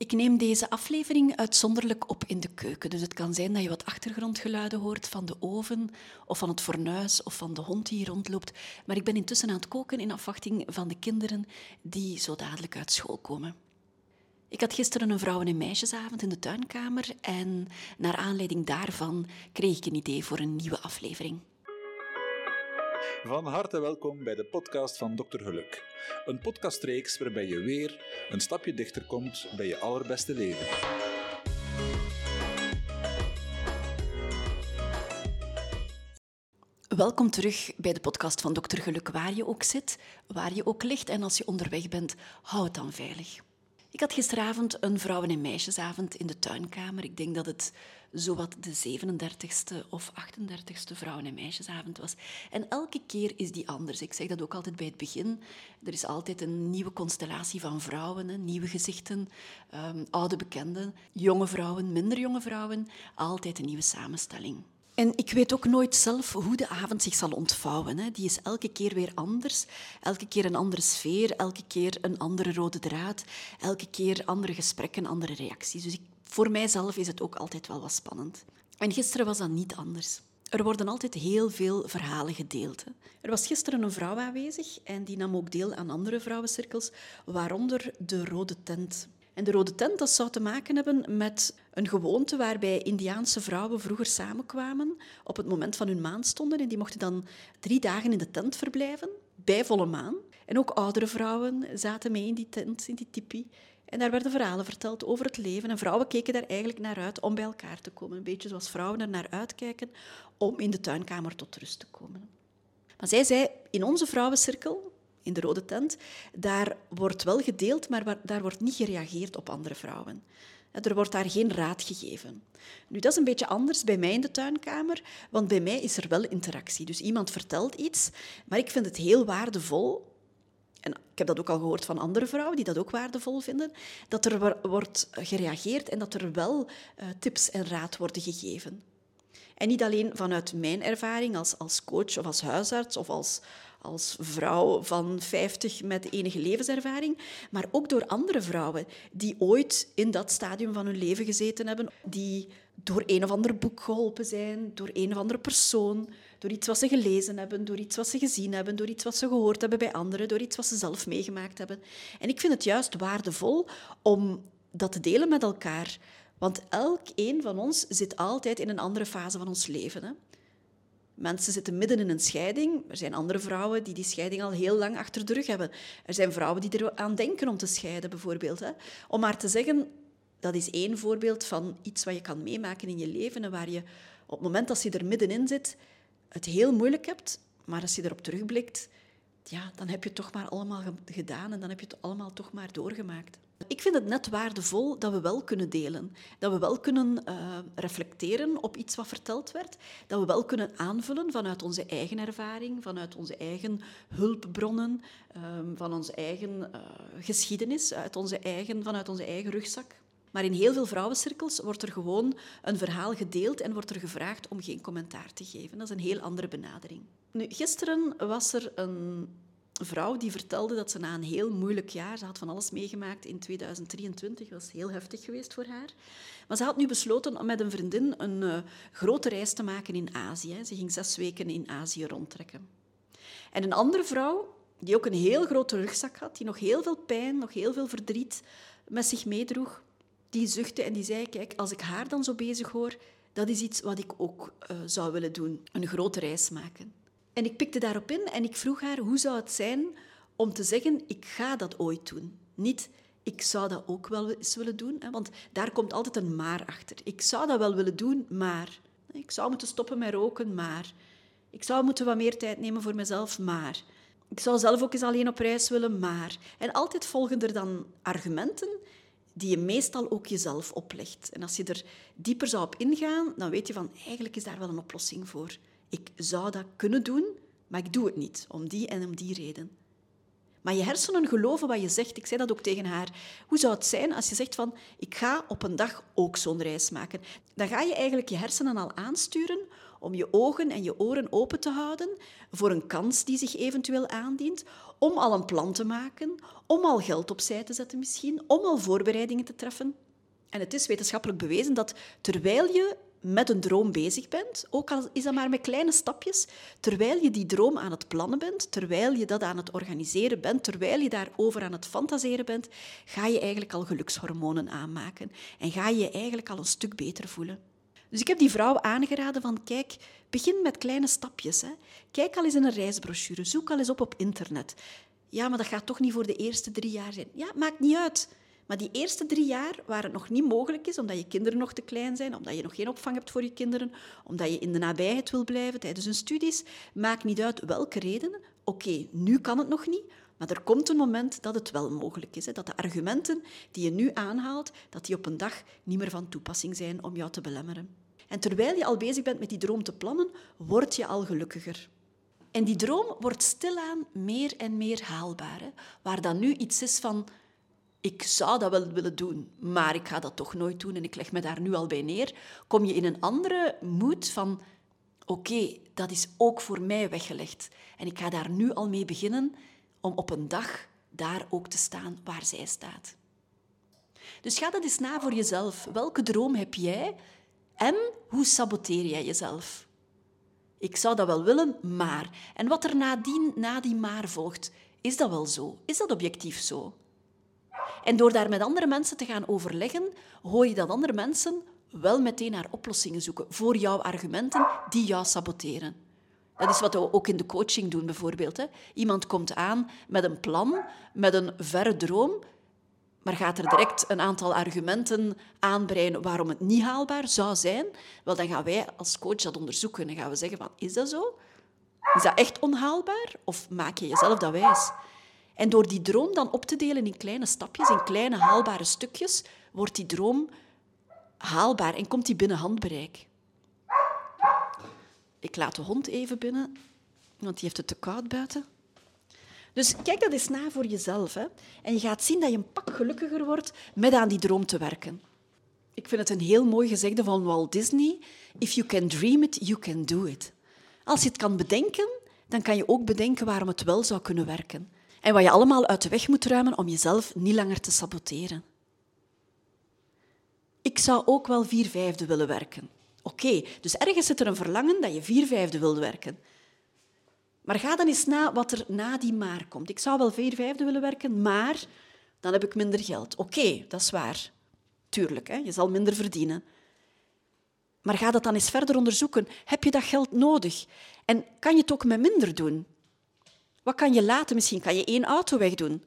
Ik neem deze aflevering uitzonderlijk op in de keuken. Dus het kan zijn dat je wat achtergrondgeluiden hoort van de oven of van het fornuis of van de hond die hier rondloopt. Maar ik ben intussen aan het koken in afwachting van de kinderen die zo dadelijk uit school komen. Ik had gisteren een vrouwen- en meisjesavond in de tuinkamer en naar aanleiding daarvan kreeg ik een idee voor een nieuwe aflevering. Van harte welkom bij de podcast van Dr. Geluk. Een podcastreeks waarbij je weer een stapje dichter komt bij je allerbeste leven. Welkom terug bij de podcast van Dr. Geluk, waar je ook zit, waar je ook ligt en als je onderweg bent, hou het dan veilig. Ik had gisteravond een vrouwen- en meisjesavond in de tuinkamer. Ik denk dat het zowat de 37ste of 38ste vrouwen- en meisjesavond was. En elke keer is die anders. Ik zeg dat ook altijd bij het begin. Er is altijd een nieuwe constellatie van vrouwen, nieuwe gezichten, um, oude bekenden, jonge vrouwen, minder jonge vrouwen. Altijd een nieuwe samenstelling. En ik weet ook nooit zelf hoe de avond zich zal ontvouwen. Hè. Die is elke keer weer anders. Elke keer een andere sfeer, elke keer een andere rode draad, elke keer andere gesprekken, andere reacties. Dus ik, voor mijzelf is het ook altijd wel wat spannend. En gisteren was dat niet anders. Er worden altijd heel veel verhalen gedeeld. Er was gisteren een vrouw aanwezig en die nam ook deel aan andere vrouwencirkels, waaronder de Rode Tent. En de rode tent dat zou te maken hebben met een gewoonte waarbij Indiaanse vrouwen vroeger samenkwamen op het moment van hun maanstonden. En die mochten dan drie dagen in de tent verblijven, bij volle maan. En ook oudere vrouwen zaten mee in die tent, in die tipi. En daar werden verhalen verteld over het leven. En vrouwen keken daar eigenlijk naar uit om bij elkaar te komen. Een beetje zoals vrouwen er naar uitkijken om in de tuinkamer tot rust te komen. Maar zij zei, in onze vrouwencirkel, in de rode tent, daar wordt wel gedeeld, maar daar wordt niet gereageerd op andere vrouwen. Er wordt daar geen raad gegeven. Nu, dat is een beetje anders bij mij in de tuinkamer, want bij mij is er wel interactie. Dus iemand vertelt iets, maar ik vind het heel waardevol en ik heb dat ook al gehoord van andere vrouwen die dat ook waardevol vinden, dat er wordt gereageerd en dat er wel uh, tips en raad worden gegeven. En niet alleen vanuit mijn ervaring als, als coach of als huisarts of als, als vrouw van 50 met enige levenservaring, maar ook door andere vrouwen die ooit in dat stadium van hun leven gezeten hebben, die door een of ander boek geholpen zijn, door een of andere persoon, door iets wat ze gelezen hebben, door iets wat ze gezien hebben, door iets wat ze gehoord hebben bij anderen, door iets wat ze zelf meegemaakt hebben. En ik vind het juist waardevol om dat te delen met elkaar. Want elk een van ons zit altijd in een andere fase van ons leven. Hè? Mensen zitten midden in een scheiding. Er zijn andere vrouwen die die scheiding al heel lang achter de rug hebben. Er zijn vrouwen die er aan denken om te scheiden, bijvoorbeeld. Hè? Om maar te zeggen, dat is één voorbeeld van iets wat je kan meemaken in je leven en waar je op het moment dat je er middenin zit, het heel moeilijk hebt. Maar als je erop terugblikt, ja, dan heb je het toch maar allemaal gedaan en dan heb je het allemaal toch maar doorgemaakt. Ik vind het net waardevol dat we wel kunnen delen. Dat we wel kunnen uh, reflecteren op iets wat verteld werd. Dat we wel kunnen aanvullen vanuit onze eigen ervaring, vanuit onze eigen hulpbronnen, uh, van onze eigen uh, geschiedenis, uit onze eigen, vanuit onze eigen rugzak. Maar in heel veel vrouwencirkels wordt er gewoon een verhaal gedeeld en wordt er gevraagd om geen commentaar te geven. Dat is een heel andere benadering. Nu, gisteren was er een vrouw die vertelde dat ze na een heel moeilijk jaar, ze had van alles meegemaakt in 2023, dat was heel heftig geweest voor haar, maar ze had nu besloten om met een vriendin een uh, grote reis te maken in Azië. Ze ging zes weken in Azië rondtrekken. En een andere vrouw, die ook een heel grote rugzak had, die nog heel veel pijn, nog heel veel verdriet met zich meedroeg, die zuchtte en die zei, kijk, als ik haar dan zo bezig hoor, dat is iets wat ik ook uh, zou willen doen, een grote reis maken. En ik pikte daarop in en ik vroeg haar hoe zou het zijn om te zeggen, ik ga dat ooit doen. Niet, ik zou dat ook wel eens willen doen, hè, want daar komt altijd een maar achter. Ik zou dat wel willen doen, maar. Ik zou moeten stoppen met roken, maar. Ik zou moeten wat meer tijd nemen voor mezelf, maar. Ik zou zelf ook eens alleen op reis willen, maar. En altijd volgen er dan argumenten die je meestal ook jezelf oplegt. En als je er dieper zou op ingaan, dan weet je van, eigenlijk is daar wel een oplossing voor. Ik zou dat kunnen doen, maar ik doe het niet, om die en om die reden. Maar je hersenen geloven wat je zegt. Ik zei dat ook tegen haar. Hoe zou het zijn als je zegt van, ik ga op een dag ook zo'n reis maken? Dan ga je eigenlijk je hersenen al aansturen om je ogen en je oren open te houden voor een kans die zich eventueel aandient, om al een plan te maken, om al geld opzij te zetten misschien, om al voorbereidingen te treffen. En het is wetenschappelijk bewezen dat terwijl je met een droom bezig bent, ook al is dat maar met kleine stapjes, terwijl je die droom aan het plannen bent, terwijl je dat aan het organiseren bent, terwijl je daarover aan het fantaseren bent, ga je eigenlijk al gelukshormonen aanmaken en ga je je eigenlijk al een stuk beter voelen. Dus ik heb die vrouw aangeraden van, kijk, begin met kleine stapjes. Hè. Kijk al eens in een reisbrochure, zoek al eens op op internet. Ja, maar dat gaat toch niet voor de eerste drie jaar zijn. Ja, maakt niet uit. Maar die eerste drie jaar, waar het nog niet mogelijk is, omdat je kinderen nog te klein zijn, omdat je nog geen opvang hebt voor je kinderen, omdat je in de nabijheid wil blijven tijdens hun studies, maakt niet uit welke redenen. Oké, nu kan het nog niet, maar er komt een moment dat het wel mogelijk is. Hè, dat de argumenten die je nu aanhaalt, dat die op een dag niet meer van toepassing zijn om jou te belemmeren. En terwijl je al bezig bent met die droom te plannen, word je al gelukkiger. En die droom wordt stilaan meer en meer haalbaar. Hè? Waar dan nu iets is van ik zou dat wel willen doen, maar ik ga dat toch nooit doen en ik leg me daar nu al bij neer, kom je in een andere moed van oké, dat is ook voor mij weggelegd. En ik ga daar nu al mee beginnen om op een dag daar ook te staan waar zij staat. Dus ga dat eens na voor jezelf. Welke droom heb jij en hoe saboteer jij jezelf? Ik zou dat wel willen, maar. En wat er nadien, na die maar volgt, is dat wel zo? Is dat objectief zo? En door daar met andere mensen te gaan overleggen, hoor je dat andere mensen wel meteen naar oplossingen zoeken voor jouw argumenten die jou saboteren. Dat is wat we ook in de coaching doen, bijvoorbeeld. Hè. Iemand komt aan met een plan, met een verre droom, maar gaat er direct een aantal argumenten aanbreien waarom het niet haalbaar zou zijn. Wel, dan gaan wij als coach dat onderzoeken en gaan we zeggen van, is dat zo? Is dat echt onhaalbaar? Of maak je jezelf dat wijs? En door die droom dan op te delen in kleine stapjes, in kleine haalbare stukjes, wordt die droom haalbaar en komt die binnen handbereik. Ik laat de hond even binnen, want die heeft het te koud buiten. Dus kijk dat eens na voor jezelf. Hè. En je gaat zien dat je een pak gelukkiger wordt met aan die droom te werken. Ik vind het een heel mooi gezegde van Walt Disney. If you can dream it, you can do it. Als je het kan bedenken, dan kan je ook bedenken waarom het wel zou kunnen werken. En wat je allemaal uit de weg moet ruimen om jezelf niet langer te saboteren. Ik zou ook wel vier vijfde willen werken. Oké, dus ergens zit er een verlangen dat je vier vijfde wilt werken. Maar ga dan eens na wat er na die maar komt. Ik zou wel vier vijfde willen werken, maar dan heb ik minder geld. Oké, dat is waar. Tuurlijk, hè, je zal minder verdienen. Maar ga dat dan eens verder onderzoeken. Heb je dat geld nodig? En kan je het ook met minder doen? Wat kan je laten? Misschien kan je één auto wegdoen.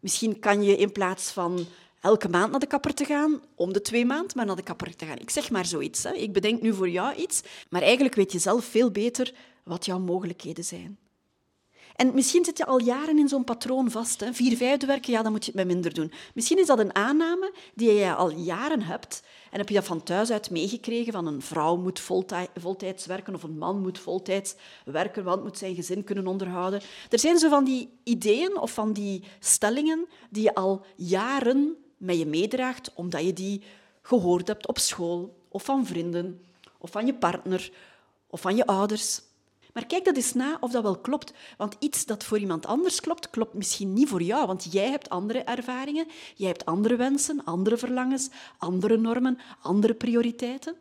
Misschien kan je in plaats van elke maand naar de kapper te gaan, om de twee maanden maar naar de kapper te gaan. Ik zeg maar zoiets. Hè. Ik bedenk nu voor jou iets, maar eigenlijk weet je zelf veel beter wat jouw mogelijkheden zijn. En misschien zit je al jaren in zo'n patroon vast. Hè. Vier vijfde werken, ja, dan moet je het met minder doen. Misschien is dat een aanname die je al jaren hebt en heb je dat van thuis uit meegekregen, van een vrouw moet voltijds werken of een man moet voltijds werken, want moet zijn gezin kunnen onderhouden. Er zijn zo van die ideeën of van die stellingen die je al jaren met je meedraagt, omdat je die gehoord hebt op school of van vrienden of van je partner of van je ouders. Maar kijk dat eens na of dat wel klopt. Want iets dat voor iemand anders klopt, klopt misschien niet voor jou. Want jij hebt andere ervaringen, jij hebt andere wensen, andere verlangens, andere normen, andere prioriteiten.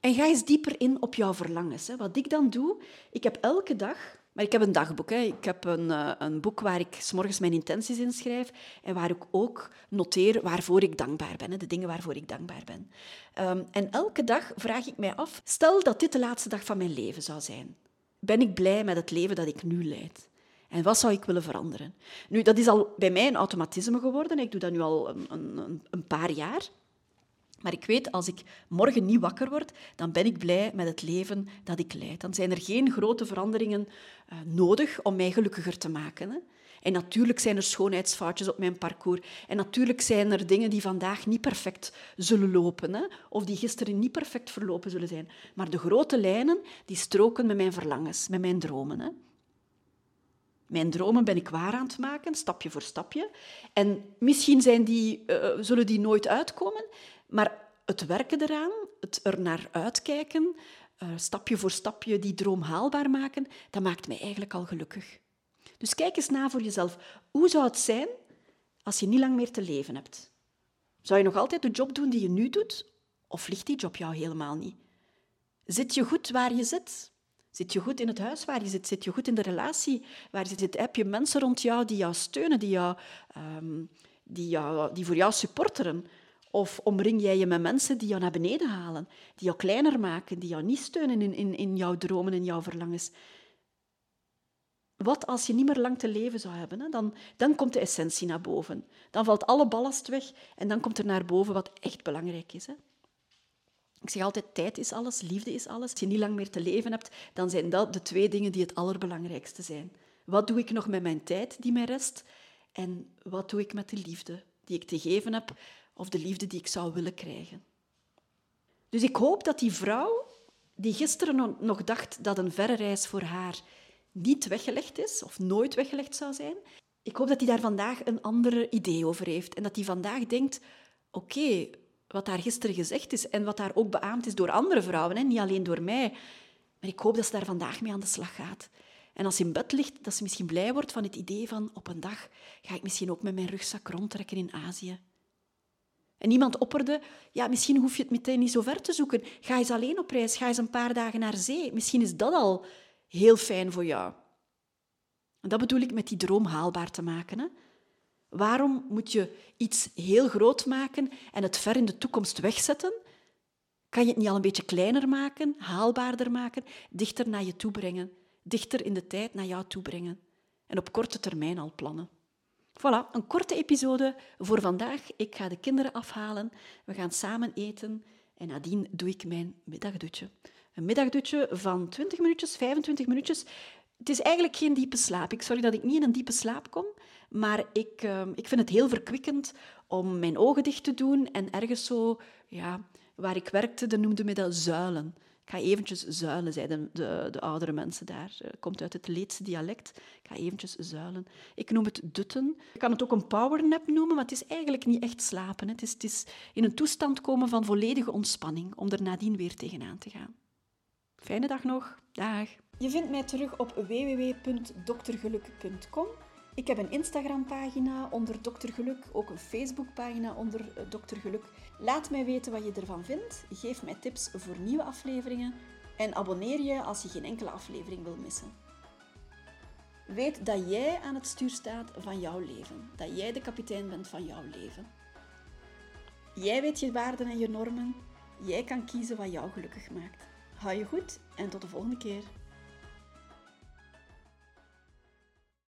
En ga eens dieper in op jouw verlangens. Wat ik dan doe, ik heb elke dag maar ik heb een dagboek. Hè. Ik heb een, uh, een boek waar ik s morgens mijn intenties in schrijf en waar ik ook noteer waarvoor ik dankbaar ben, de dingen waarvoor ik dankbaar ben. Um, en elke dag vraag ik mij af, stel dat dit de laatste dag van mijn leven zou zijn ben ik blij met het leven dat ik nu leid? En wat zou ik willen veranderen? Nu, dat is al bij mij een automatisme geworden. Ik doe dat nu al een, een, een paar jaar. Maar ik weet, als ik morgen niet wakker word, dan ben ik blij met het leven dat ik leid. Dan zijn er geen grote veranderingen uh, nodig om mij gelukkiger te maken. Hè? En natuurlijk zijn er schoonheidsfoutjes op mijn parcours. En natuurlijk zijn er dingen die vandaag niet perfect zullen lopen. Hè? Of die gisteren niet perfect verlopen zullen zijn. Maar de grote lijnen, die stroken met mijn verlangens, met mijn dromen. Hè? Mijn dromen ben ik waar aan het maken, stapje voor stapje. En misschien zijn die, uh, zullen die nooit uitkomen, maar het werken eraan, het er naar uitkijken, uh, stapje voor stapje die droom haalbaar maken, dat maakt mij eigenlijk al gelukkig. Dus kijk eens na voor jezelf. Hoe zou het zijn als je niet lang meer te leven hebt? Zou je nog altijd de job doen die je nu doet? Of ligt die job jou helemaal niet? Zit je goed waar je zit? Zit je goed in het huis waar je zit? Zit je goed in de relatie waar je zit? Heb je mensen rond jou die jou steunen, die, jou, um, die, jou, die voor jou supporteren? Of omring jij je met mensen die jou naar beneden halen, die jou kleiner maken, die jou niet steunen in, in, in jouw dromen en jouw verlangens? Wat als je niet meer lang te leven zou hebben? Hè? Dan, dan komt de essentie naar boven. Dan valt alle ballast weg en dan komt er naar boven wat echt belangrijk is. Hè? Ik zeg altijd, tijd is alles, liefde is alles. Als je niet lang meer te leven hebt, dan zijn dat de twee dingen die het allerbelangrijkste zijn. Wat doe ik nog met mijn tijd die mij rest? En wat doe ik met de liefde die ik te geven heb of de liefde die ik zou willen krijgen? Dus ik hoop dat die vrouw, die gisteren nog dacht dat een verre reis voor haar niet weggelegd is of nooit weggelegd zou zijn, ik hoop dat die daar vandaag een ander idee over heeft en dat die vandaag denkt: oké, wat daar gisteren gezegd is en wat daar ook beaamd is door andere vrouwen, hè, niet alleen door mij. Maar ik hoop dat ze daar vandaag mee aan de slag gaat. En als ze in bed ligt, dat ze misschien blij wordt van het idee van op een dag ga ik misschien ook met mijn rugzak rondtrekken in Azië. En iemand opperde, ja, misschien hoef je het meteen niet zo ver te zoeken. Ga eens alleen op reis, ga eens een paar dagen naar zee. Misschien is dat al heel fijn voor jou. En dat bedoel ik met die droom haalbaar te maken. Hè? Waarom moet je iets heel groot maken en het ver in de toekomst wegzetten? Kan je het niet al een beetje kleiner maken, haalbaarder maken, dichter naar je toe brengen, dichter in de tijd naar jou toe brengen en op korte termijn al plannen? Voilà, een korte episode voor vandaag. Ik ga de kinderen afhalen, we gaan samen eten en nadien doe ik mijn middagdutje. Een middagdutje van 20 minuutjes, 25 minuutjes. Het is eigenlijk geen diepe slaap. Ik sorry dat ik niet in een diepe slaap kom, maar ik, ehm, ik vind het heel verkwikkend om mijn ogen dicht te doen en ergens zo, ja, waar ik werkte, dan noemden me dat zuilen. Ga eventjes zuilen, zeiden de, de, oudere mensen daar. Het komt uit het Leedse dialect. Ik ga eventjes zuilen. Ik noem het dutten. Ik kan het ook een powernap noemen, maar het is eigenlijk niet echt slapen. Het is, het is in een toestand komen van volledige ontspanning, om er nadien weer tegenaan te gaan. Fijne dag nog. Dag. Je vindt mij terug op www.doktergeluk.com. Ik heb een Instagram-pagina onder Dokter Geluk, ook een Facebook-pagina onder eh, Dokter Geluk. Laat mij weten wat je ervan vindt. Geef mij tips voor nieuwe afleveringen en abonneer je als je geen enkele aflevering wil missen. Weet dat jij aan het stuur staat van jouw leven, dat jij de kapitein bent van jouw leven. Jij weet je waarden en je normen. Jij kan kiezen wat jou gelukkig maakt. Hou je goed en tot de volgende keer.